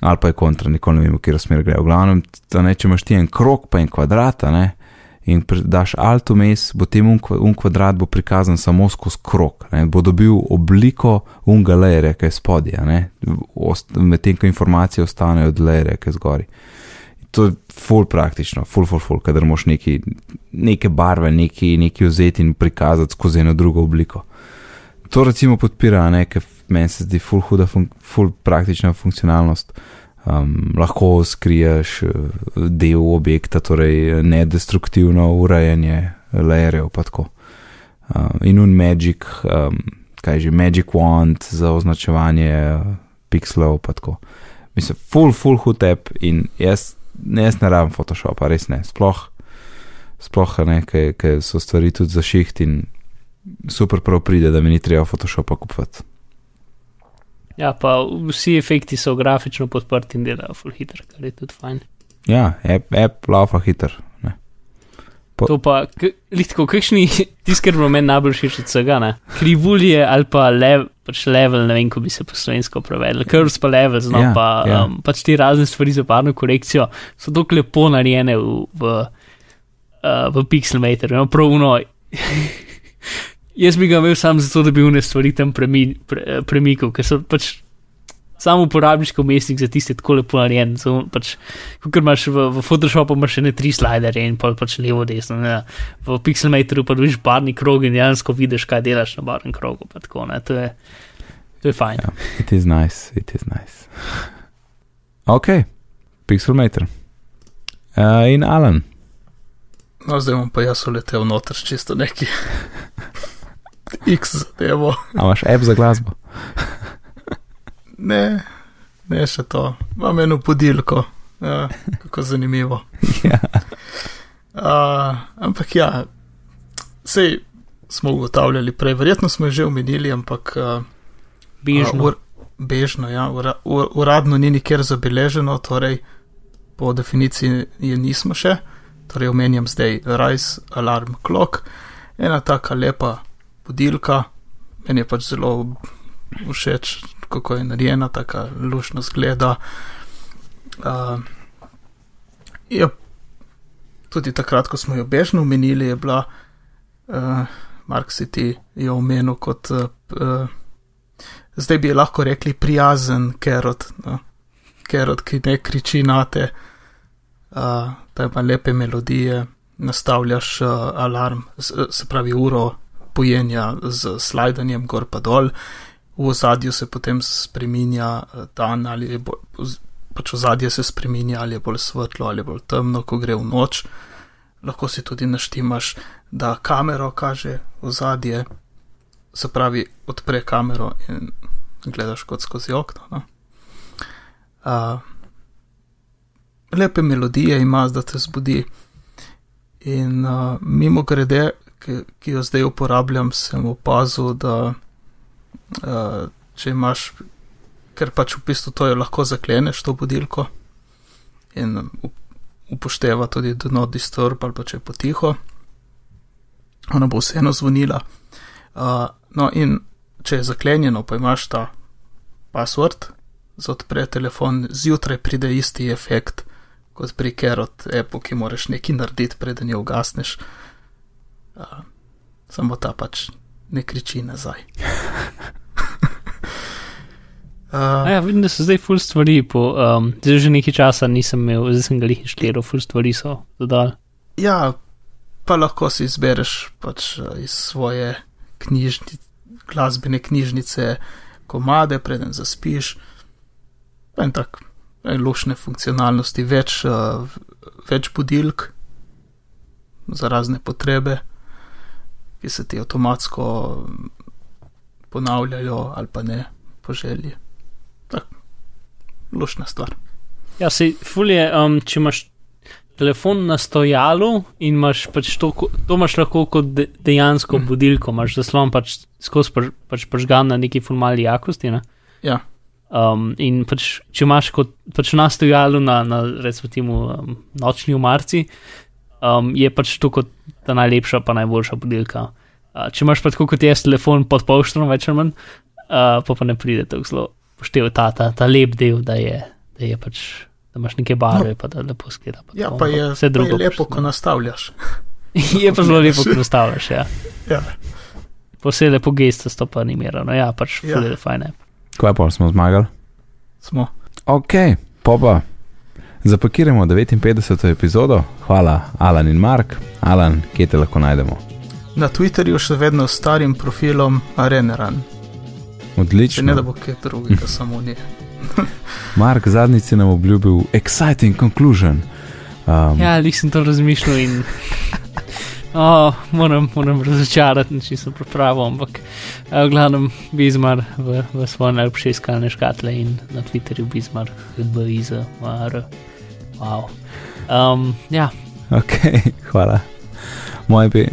Ali pa je kontra, nikoli ne vem, v katero smer gre. V glavnem, ne, če imaš ti en krok, pa en kvadrat, ne, in daš alt vmes, bo tem un, un kvadrat bo prikazan samo skozi krok, ne, bo dobil obliko unga layerja, ki je spodje, medtem ko informacije ostanejo od layerja, ki je zgori. To je full praktično, full, full, full, kadar moš neki, neke barve, neki, neki vzeti in prikazati skozi eno drugo obliko. To recimo podpira, nekaj meni se zdi full huda, fun full praktična funkcionalnost. Um, lahko skriješ uh, del objekta, torej nedestruktivno urejanje layerjev, pa tako. Uh, in un magic, um, kaj že, magic wand za označevanje pixelov, pa tako. Mislim, full, full hud app in jaz ne, jaz ne rabim Photoshopa, res ne. Sploh, sploh ne, ker so stvari tudi za šiht in super prav pride, da mi ni treba Photoshopa kupovati. Ja, pa vsi efekti so grafično podprti in delajo full hiter, kar je tudi fajn. Ja, app, app lava hiter. Po... To pa, lihtko, kakšni <laughs> tiskar bo meni najbolj všeč od vsega, ne? Krivulje ali pa lev, pač level, ne vem, ko bi se po slovensko prevedel, curves pa level, no, ja, pa ja. Um, pač ti razne stvari za parno korekcijo so tako lepo narejene v, v, uh, v Pixelmator, no, prav uno. <laughs> Jaz bi ga imel samo zato, da bi vne stvari tam premikal, pre, premikal, ker so pač samo uporabniški umestnik za tiste tako lepo narejen. Pač, Ker imaš v, v Photoshopu imaš še ne tri slidere in pa pač levo, desno. Ne. V Pixelmateru pa dobiš barni krog in dejansko vidiš, kaj delaš na barnem krogu. Tako, to, je, to je fajn. Yeah, it is nice, it is nice. ok, Pixelmater. Uh, in Alan. No, zdaj bom pa jaz uletel noter, čisto neki. <laughs> X zadevo. A imaš app za glasbo? Ne, ne še to. Imam eno podilko, ja, kako zanimivo. <laughs> ja. uh, ampak ja, sej smo ugotavljali prej, verjetno smo že omenili, ampak. Uh, bežno. Uh, ur, bežno, ja, ura, ur, uradno ni nikjer zabeleženo, torej po definiciji je nismo še. Torej omenjam zdaj Rise Alarm Clock, ena taka lepa budilka, meni je pač zelo všeč, kako je narejena, tako lušno zgleda. Uh, je, tudi takrat, ko smo jo bežno omenili, je bila uh, Mark City jo omenil kot, uh, uh, zdaj bi lahko rekli, prijazen kerot, no? kerot, ki ne kriči na te, uh, da ima lepe melodije, nastavljaš uh, alarm, se pravi uro. Pojenja z slajdanjem gor pa dol, v ozadju se potem spremenja eh, dan, ali je bolj, pač ozadje se spremenja, ali je bolj svetlo ali bolj temno, ko gre v noč. Lahko si tudi naštimaš, da kamero kaže ozadje, se pravi, odpre kamero in gledaš kot skozi okno. No? Uh, lepe melodije ima, da te zbudi. In uh, mimo grede, ki, ki jo zdaj uporabljam, sem opazil, da uh, če imaš, ker pač v bistvu to je lahko zakleneš, to budilko in upošteva tudi do not disturb ali pa če je potiho, ona bo vseeno zvonila. Uh, no, in če je zaklenjeno, pa imaš ta password, za odpre telefon, zjutraj pride isti efekt kot pri Kerot Apple, ki moraš nekaj narediti, preden jo ugasneš. Uh, samo ta pač ne kriči nazaj. <laughs> Uh, ja, vidim, da so zdaj full stvari, po, um, zdaj že nekaj časa nisem imel, zdaj sem ga jih štiri, full stvari so dodali. Ja, pa lahko si izbereš pač uh, iz svoje knjižni, glasbene knjižnice komade, preden zaspiš. En tak, en lušne funkcionalnosti, več, uh, več budilk za razne potrebe, ki se ti avtomatsko ponavljajo ali pa ne po želji lušna stvar. Ja, se fulje, um, če imaš telefon na stojalu in imaš pač to, to imaš lahko kot de, dejansko mm. budilko, imaš zaslon pač skozi pač, pač požgan na neki formalni jakosti. Ne? Ja. Um, in pač, če imaš kot pač na stojalu na, na recimo temu um, nočni umarci, um, je pač to kot ta najlepša pa najboljša budilka. Uh, če imaš pač kot jaz telefon pod poštrom, več ali manj, uh, pa pa ne pride tako zelo poštev ta, ta, ta lep del, da je, da je pač. Da imaš neke barve, no. pa da lepo skleda. Pa ja, pa je, vse drugo. Je lepo, ko nastavljaš. <laughs> je pa zelo lepo, ko <laughs> nastavljaš. Ja. ja. Posebej lepo gesto sto pa animirano. Ja, pač ja. fulje fajne. Kaj pa smo zmagali? Smo. Ok, popa. Zapakiramo 59. epizodo. Hvala, Alan in Mark. Alan, kje te lahko najdemo? Na Twitterju še vedno s starim profilom Areneran. Odlično. Če ne da bo kaj drugega, samo ne. <laughs> Mark zadnjič je nam obljubil exciting conclusion. Um, Ja, nisem to razmišljal in <laughs> oh, moram, moram razočarati, če sem pripravil, ampak eh, v glavnem Bizmar v, v svoje najlepše iskalne škatle in na Twitterju Bizmar, BIZ, MR. Wow. Um, ja, Ok, <laughs> hvala. Moje, bi,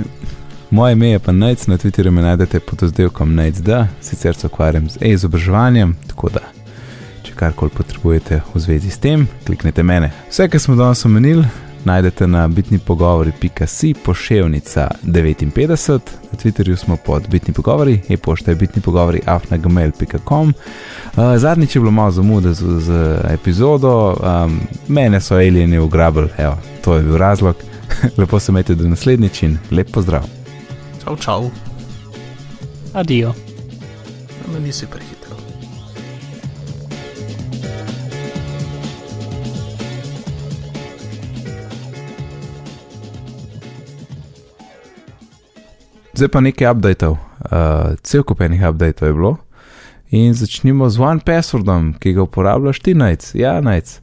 moje ime je pa Nec, na Twitterju me najdete pod oddelkom NECD, sicer se ukvarjam z e-izobraževanjem, tako da če karkoli potrebujete v zvezi s tem, kliknite mene. Vse, kar smo danes omenili, najdete na bitni pogovori.si poševnica 59, na Twitterju smo pod bitni pogovori, e-pošta je bitni pogovori afnagmail.com. Uh, zadnjič je bilo malo zamude z, z epizodo, um, mene so alieni ugrabili, evo, to je bil razlog. <laughs> Lepo se imejte do naslednjič in lep pozdrav. Čau, čau, adijo. me nisi prehitev. Zdaj pa nekaj updateov, uh, cel kup enih updateov je bilo. In začnimo z One Passwordom, ki ga uporabljaš ti, Najc. Ja, Najc.